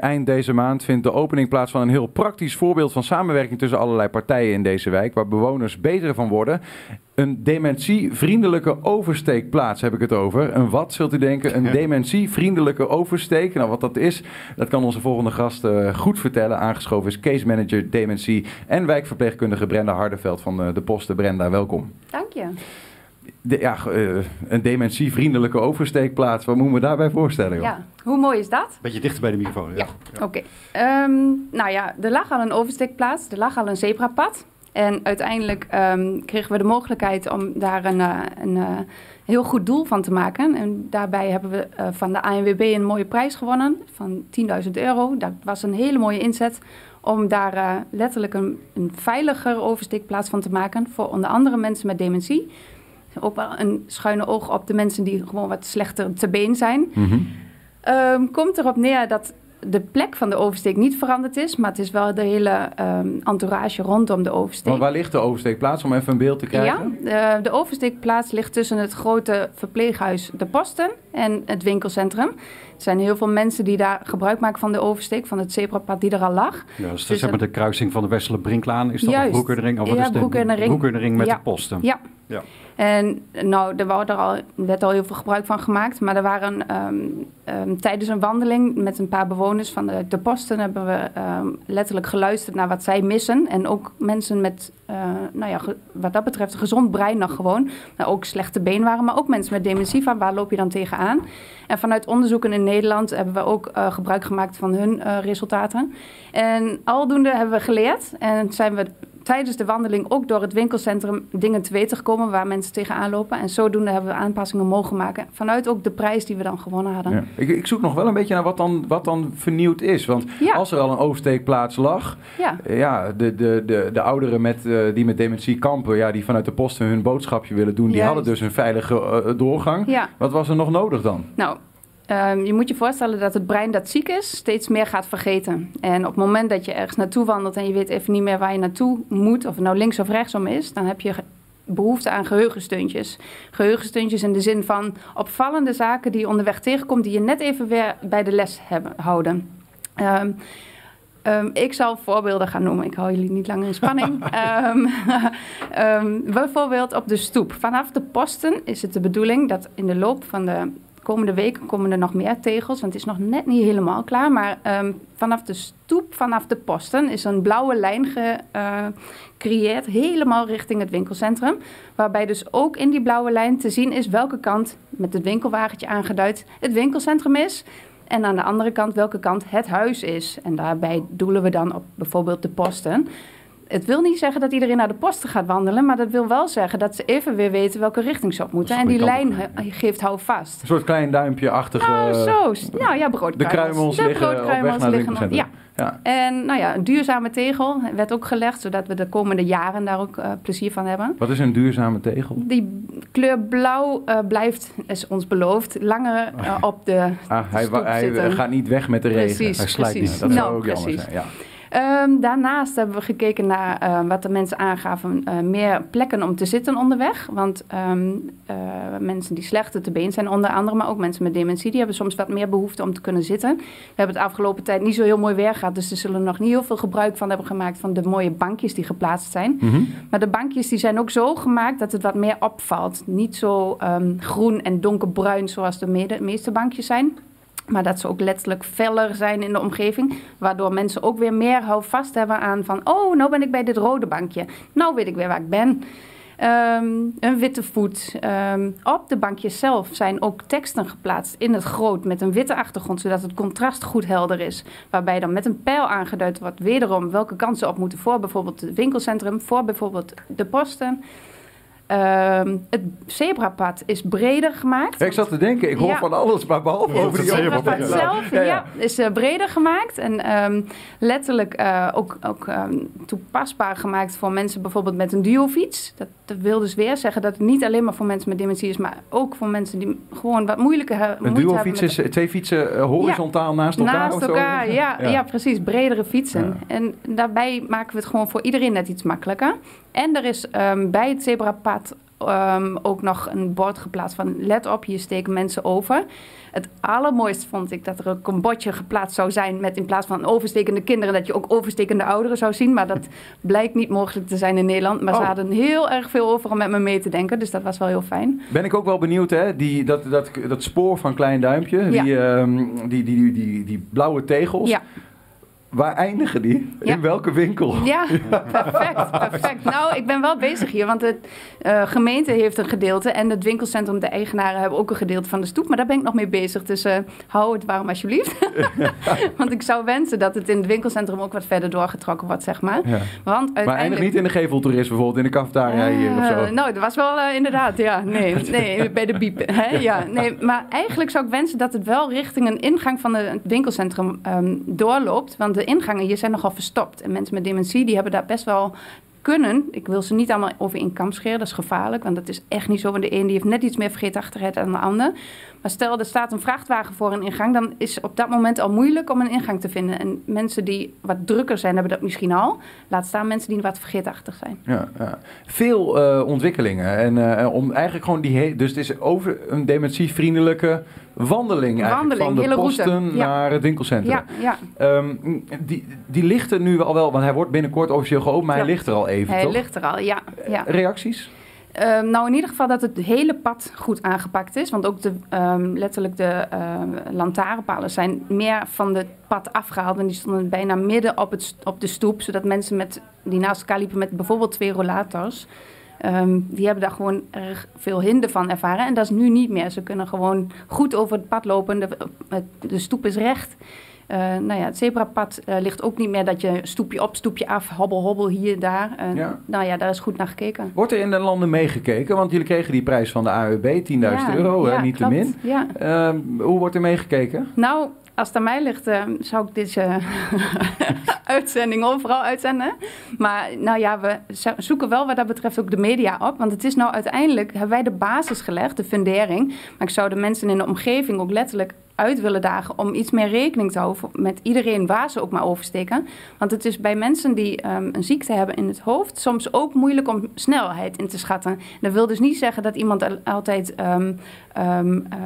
Eind deze maand vindt de opening plaats van een heel praktisch voorbeeld van samenwerking tussen allerlei partijen in deze wijk, waar bewoners beter van worden. Een dementievriendelijke oversteekplaats heb ik het over. Een wat, zult u denken? Een dementievriendelijke oversteek. Nou, wat dat is, dat kan onze volgende gast uh, goed vertellen. Aangeschoven is case manager dementie en wijkverpleegkundige Brenda Hardeveld van de, eh, de Posten. Brenda, welkom. Dank je. De, ja, uh, een dementievriendelijke oversteekplaats. Wat moeten we daarbij voorstellen? Joh? Ja, hoe mooi is dat? Beetje dichter bij de microfoon. Ja, ja. oké. Okay. Um, nou ja, er lag al een oversteekplaats. Er lag al een zebrapad. En uiteindelijk um, kregen we de mogelijkheid om daar een, uh, een uh, heel goed doel van te maken. En daarbij hebben we uh, van de ANWB een mooie prijs gewonnen van 10.000 euro. Dat was een hele mooie inzet om daar letterlijk een, een veiliger oversteekplaats van te maken voor onder andere mensen met dementie. Ook wel een schuine oog op de mensen die gewoon wat slechter te been zijn. Mm -hmm. um, komt erop neer dat de plek van de oversteek niet veranderd is, maar het is wel de hele um, entourage rondom de oversteek. Maar waar ligt de oversteekplaats, om even een beeld te krijgen? Ja, de, de oversteekplaats ligt tussen het grote verpleeghuis De Posten en het winkelcentrum. Er zijn heel veel mensen die daar gebruik maken van de oversteek, van het zebrapad die er al lag. Ja, dus, dus zeg maar de kruising van de Westerle-Brinklaan, is dat de Broekerdering? Of wat ja, is de Broekerdering. Broekerdering met ja. de Posten? Ja. Ja. En nou, er al, werd al heel veel gebruik van gemaakt. Maar er waren um, um, tijdens een wandeling met een paar bewoners van de, de posten... hebben we um, letterlijk geluisterd naar wat zij missen. En ook mensen met, uh, nou ja, wat dat betreft, een gezond brein nog gewoon. Maar ook slechte been waren, maar ook mensen met dementie. Van waar loop je dan tegenaan? En vanuit onderzoeken in Nederland hebben we ook uh, gebruik gemaakt van hun uh, resultaten. En aldoende hebben we geleerd en zijn we tijdens de wandeling ook door het winkelcentrum dingen te weten gekomen waar mensen tegenaan lopen. En zodoende hebben we aanpassingen mogen maken. Vanuit ook de prijs die we dan gewonnen hadden. Ja. Ik, ik, zoek nog wel een beetje naar wat dan, wat dan vernieuwd is. Want ja. als er al een oversteekplaats lag, ja. ja de, de, de, de ouderen met, uh, die met dementie kampen, ja, die vanuit de posten hun boodschapje willen doen, die Juist. hadden dus een veilige uh, doorgang. Ja. Wat was er nog nodig dan? Nou, Um, je moet je voorstellen dat het brein dat ziek is steeds meer gaat vergeten. En op het moment dat je ergens naartoe wandelt en je weet even niet meer waar je naartoe moet, of het nou links of rechtsom is, dan heb je behoefte aan geheugensteuntjes. Geheugensteuntjes in de zin van opvallende zaken die je onderweg tegenkomt, die je net even weer bij de les hebben, houden. Um, Um, ik zal voorbeelden gaan noemen. Ik hou jullie niet langer in spanning. um, um, bijvoorbeeld op de stoep. Vanaf de posten is het de bedoeling dat in de loop van de komende weken komen er nog meer tegels, want het is nog net niet helemaal klaar. Maar um, vanaf de stoep, vanaf de posten, is een blauwe lijn gecreëerd, uh, helemaal richting het winkelcentrum. Waarbij dus ook in die blauwe lijn te zien is welke kant, met het winkelwagentje aangeduid, het winkelcentrum is. En aan de andere kant welke kant het huis is. En daarbij doelen we dan op bijvoorbeeld de posten het wil niet zeggen dat iedereen naar de posten gaat wandelen, maar dat wil wel zeggen dat ze even weer weten welke richting ze op moeten. En die lijn geeft hou vast. Een soort klein duimpje-achtige. Nou, zo. Nou ja, broodkruimels. De kruimels de liggen op weg naar liggen, ja. ja. En nou ja, een duurzame tegel werd ook gelegd, zodat we de komende jaren daar ook uh, plezier van hebben. Wat is een duurzame tegel? Die kleur blauw uh, blijft, is ons beloofd, langer uh, op de ah, hij, hij gaat niet weg met de regen. Precies, hij slijt precies. niet. Dat nou, zou ook precies. jammer zijn. Ja. Um, daarnaast hebben we gekeken naar uh, wat de mensen aangaven, uh, meer plekken om te zitten onderweg. Want um, uh, mensen die slechter te been zijn, onder andere, maar ook mensen met dementie, die hebben soms wat meer behoefte om te kunnen zitten. We hebben het afgelopen tijd niet zo heel mooi weer gehad, dus er zullen nog niet heel veel gebruik van hebben gemaakt van de mooie bankjes die geplaatst zijn. Mm -hmm. Maar de bankjes die zijn ook zo gemaakt dat het wat meer opvalt. Niet zo um, groen en donkerbruin zoals de me meeste bankjes zijn. Maar dat ze ook letterlijk feller zijn in de omgeving. Waardoor mensen ook weer meer houvast hebben aan van... oh, nou ben ik bij dit rode bankje. Nou weet ik weer waar ik ben. Um, een witte voet. Um, op de bankjes zelf zijn ook teksten geplaatst in het groot... met een witte achtergrond, zodat het contrast goed helder is. Waarbij dan met een pijl aangeduid wordt wederom... welke kansen op moeten voor bijvoorbeeld het winkelcentrum... voor bijvoorbeeld de posten... Um, het zebrapad is breder gemaakt. Ja, ik zat te denken, ik hoor Ja. van alles, maar behalve Het over die zebrapad oversteek. zelf Ja, ja, ja. is uh, breder gemaakt en um, letterlijk uh, ook, ook um, toepasbaar gemaakt voor mensen bijvoorbeeld met een duofiets. Dat, dat wil dus weer zeggen dat het niet alleen maar voor mensen met dementie is, maar ook voor mensen die gewoon wat moeilijker Een moeite hebben duofiets met- is eh, twee fietsen eh, horizontaal naast elkaar? Naast of zo? elkaar, ja, ja. Ja. precies. Bredere fietsen. Ja. En daarbij maken we het gewoon voor iedereen net iets makkelijker. En er is ehm, bij het zebrapad ehm, ook nog een bord geplaatst van let op, hier steken mensen over. Het allermooiste vond ik dat er ook een bordje geplaatst zou zijn met in plaats van overstekende kinderen, dat je ook overstekende ouderen zou zien. Maar dat blijkt niet mogelijk te zijn in Nederland. Maar ze Oh. hadden heel erg veel over om met me mee te denken, dus dat was wel heel fijn. Ben ik ook wel benieuwd, hè? Die, dat, dat, dat spoor van Klein Duimpje, Ja. die, ehm, die, die, die, die, die blauwe tegels. Ja. Waar eindigen die? Ja. In welke winkel? Ja, perfect, perfect. Nou, ik ben wel bezig hier, want de eh, gemeente heeft een gedeelte en het winkelcentrum, de eigenaren, hebben ook een gedeelte van de stoep. Maar daar ben ik nog mee bezig, dus eh, hou het warm alsjeblieft. want ik zou wensen dat het in het winkelcentrum ook wat verder doorgetrokken wordt, zeg maar. Ja. Want Maar eindig uiteindelijk... niet in de geveltoerist bijvoorbeeld, in de cafetaria hier of zo. Eh, nou, dat was wel inderdaad, ja. Nee, nee bij de biep. Hè? Ja, nee, maar eigenlijk zou ik wensen dat het wel richting een ingang van het winkelcentrum ehm, doorloopt. Want de ingangen hier zijn nogal verstopt. En mensen met dementie, die hebben daar best wel kunnen. Ik wil ze niet allemaal over in kam scheren, dat is gevaarlijk. Want dat is echt niet zo. Want de een die heeft net iets meer vergeetachtigheid dan de ander. Maar stel, er staat een vrachtwagen voor een ingang... dan is op dat moment al moeilijk om een ingang te vinden. En mensen die wat drukker zijn, hebben dat misschien al. Laat staan mensen die wat vergeetachtig zijn. Ja, ja. Veel eh, ontwikkelingen. En eh, om eigenlijk gewoon die Dus het is over een dementievriendelijke wandeling eigenlijk. Wandeling, van de hele route. posten Ja. naar het winkelcentrum. Ja, ja. Ehm, die, die ligt er nu al wel, want hij wordt binnenkort officieel geopend, maar hij ligt er al even, Hij toch? ligt er al, ja. ja. Reacties? Ehm, nou, in ieder geval dat het hele pad goed aangepakt is. Want ook de, ehm, letterlijk de ehm, lantaarnpalen zijn meer van het pad afgehaald. En die stonden bijna midden op, het, op de stoep. Zodat mensen met, die naast elkaar liepen met bijvoorbeeld twee rollators... ehm, die hebben daar gewoon erg veel hinder van ervaren. En dat is nu niet meer. Ze kunnen gewoon goed over het pad lopen. De, het- de stoep is recht. Eh, nou ja, het zebrapad eh, ligt ook niet meer dat je stoepje op, stoepje af, hobbel, hobbel, hier, daar. Eh, Ja. Nou ja, daar is goed naar gekeken. Wordt er in de landen meegekeken? Want jullie kregen die prijs van de AUB, 10.000 Ja, euro, ja, niet te min. Ja. Ehm, hoe wordt er meegekeken? Nou, als het aan mij ligt, eh, zou ik deze uitzending overal uitzenden. Maar nou ja, we zo- zoeken wel wat dat betreft ook de media op. Want het is nou uiteindelijk, hebben wij de basis gelegd, de fundering. Maar ik zou de mensen in de omgeving ook letterlijk uit willen dagen om iets meer rekening te houden met iedereen waar ze ook maar oversteken. Want het is bij mensen die ehm, een ziekte hebben in het hoofd soms ook moeilijk om snelheid in te schatten. Dat wil dus niet zeggen dat iemand al- altijd ehm, ehm, eh,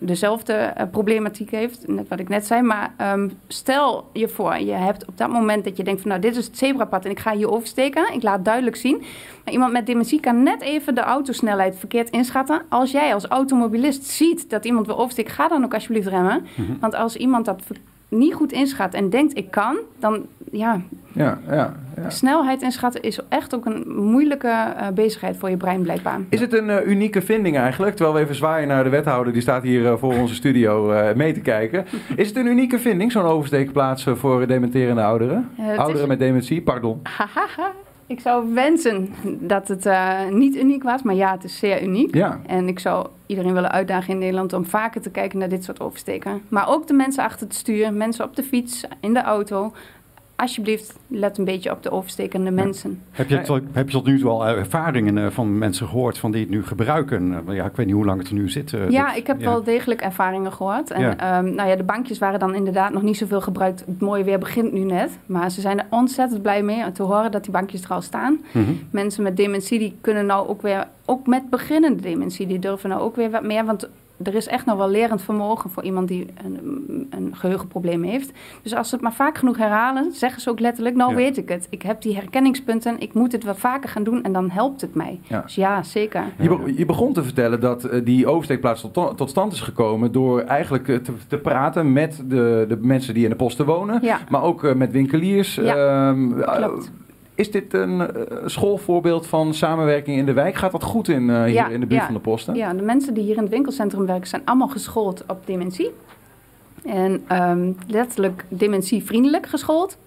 dezelfde eh, problematiek heeft, net wat ik net zei. Maar ehm, stel je voor, je hebt op dat moment dat je denkt van nou dit is het zebrapad en ik ga hier oversteken. Ik laat duidelijk zien. Maar iemand met dementie kan net even de autosnelheid verkeerd inschatten. Als jij als automobilist ziet dat iemand wil oversteken, ga dan ook alsjeblieft remmen. Want als iemand dat niet goed inschat en denkt ik kan, dan ja, Ja, ja, ja. snelheid inschatten is echt ook een moeilijke eh, bezigheid voor je brein blijkbaar. Is het een eh, unieke vinding eigenlijk? Terwijl we even zwaaien naar de wethouder, die staat hier eh, voor onze studio mee te kijken. Is het een unieke vinding, zo'n oversteekplaats voor dementerende ouderen? Is- ouderen met dementie, pardon. Ik zou wensen dat het eh, niet uniek was, maar ja, het is zeer uniek. Ja, En ik zou iedereen willen uitdagen in Nederland om vaker te kijken naar dit soort oversteken. Maar ook de mensen achter het stuur, mensen op de fiets, in de auto. Alsjeblieft, let een beetje op de overstekende mensen. Heb je, tot, heb je tot nu toe al ervaringen eh, van mensen gehoord van die het nu gebruiken? Eh, Ja, ik weet niet hoe lang het er nu zit. eh, Ja, ik heb ja. wel degelijk ervaringen gehoord. En Ja. ehm, nou ja, de bankjes waren dan inderdaad nog niet zoveel gebruikt. Het mooie weer begint nu net. Maar ze zijn er ontzettend blij mee te horen dat die bankjes er al staan. Mhm. Mensen met dementie die kunnen nou ook weer, ook met beginnende dementie, die durven nou ook weer wat meer. Want er is echt nog wel lerend vermogen voor iemand die een, een geheugenprobleem heeft. Dus als ze het maar vaak genoeg herhalen, zeggen ze ook letterlijk: Nou, Ja. weet ik het. Ik heb die herkenningspunten. Ik moet het wat vaker gaan doen en dan helpt het mij. Ja. Dus ja, zeker. Je, be- je begon te vertellen dat eh, die oversteekplaats tot, tot stand is gekomen door eigenlijk eh, te, te praten met de, de mensen die in de posten wonen, Ja. maar ook eh, met winkeliers. Ja, Ehm, eh, klopt. Is dit een eh, schoolvoorbeeld van samenwerking in de wijk? Gaat dat goed in, eh, hier Ja, in de buurt ja. van de posten? Ja, de mensen die hier in het winkelcentrum werken zijn allemaal geschoold op dementie. En ehm, letterlijk dementievriendelijk geschoold.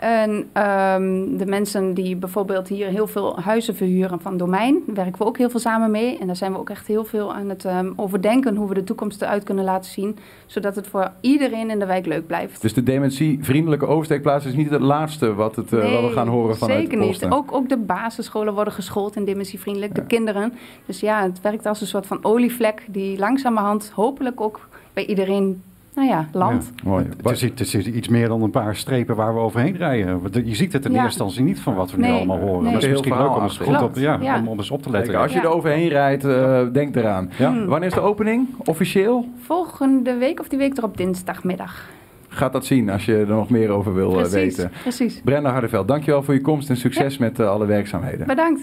En ehm, de mensen die bijvoorbeeld hier heel veel huizen verhuren van domein, werken we ook heel veel samen mee. En daar zijn we ook echt heel veel aan het ehm, overdenken hoe we de toekomst eruit kunnen laten zien. Zodat het voor iedereen in de wijk leuk blijft. Dus de dementievriendelijke oversteekplaats is niet het laatste wat, het, eh, wat we gaan horen vanuit Zeker niet. Ook, ook de basisscholen worden geschoold in dementievriendelijk, Ja. de kinderen. Dus ja, het werkt als een soort van olievlek die langzamerhand hopelijk ook bij iedereen nou ja, land. Mooi. Het is, het is iets meer dan een paar strepen waar we overheen rijden. Want Je ziet het in Ja. eerste instantie niet van wat we nu allemaal horen. nee. Maar het is misschien leuk om eens, goed op, ja, Ja. om, om eens op te letten. Kijk, als je Ja. er overheen rijdt, eh, denk eraan. Ja. Wanneer is de opening? Officieel? Volgende week of die week erop dinsdagmiddag. Gaat dat zien als je er nog meer over wil eh, Precies, weten. precies. Brenda Hardeveld, dankjewel voor je komst en succes met eh, alle werkzaamheden. Bedankt.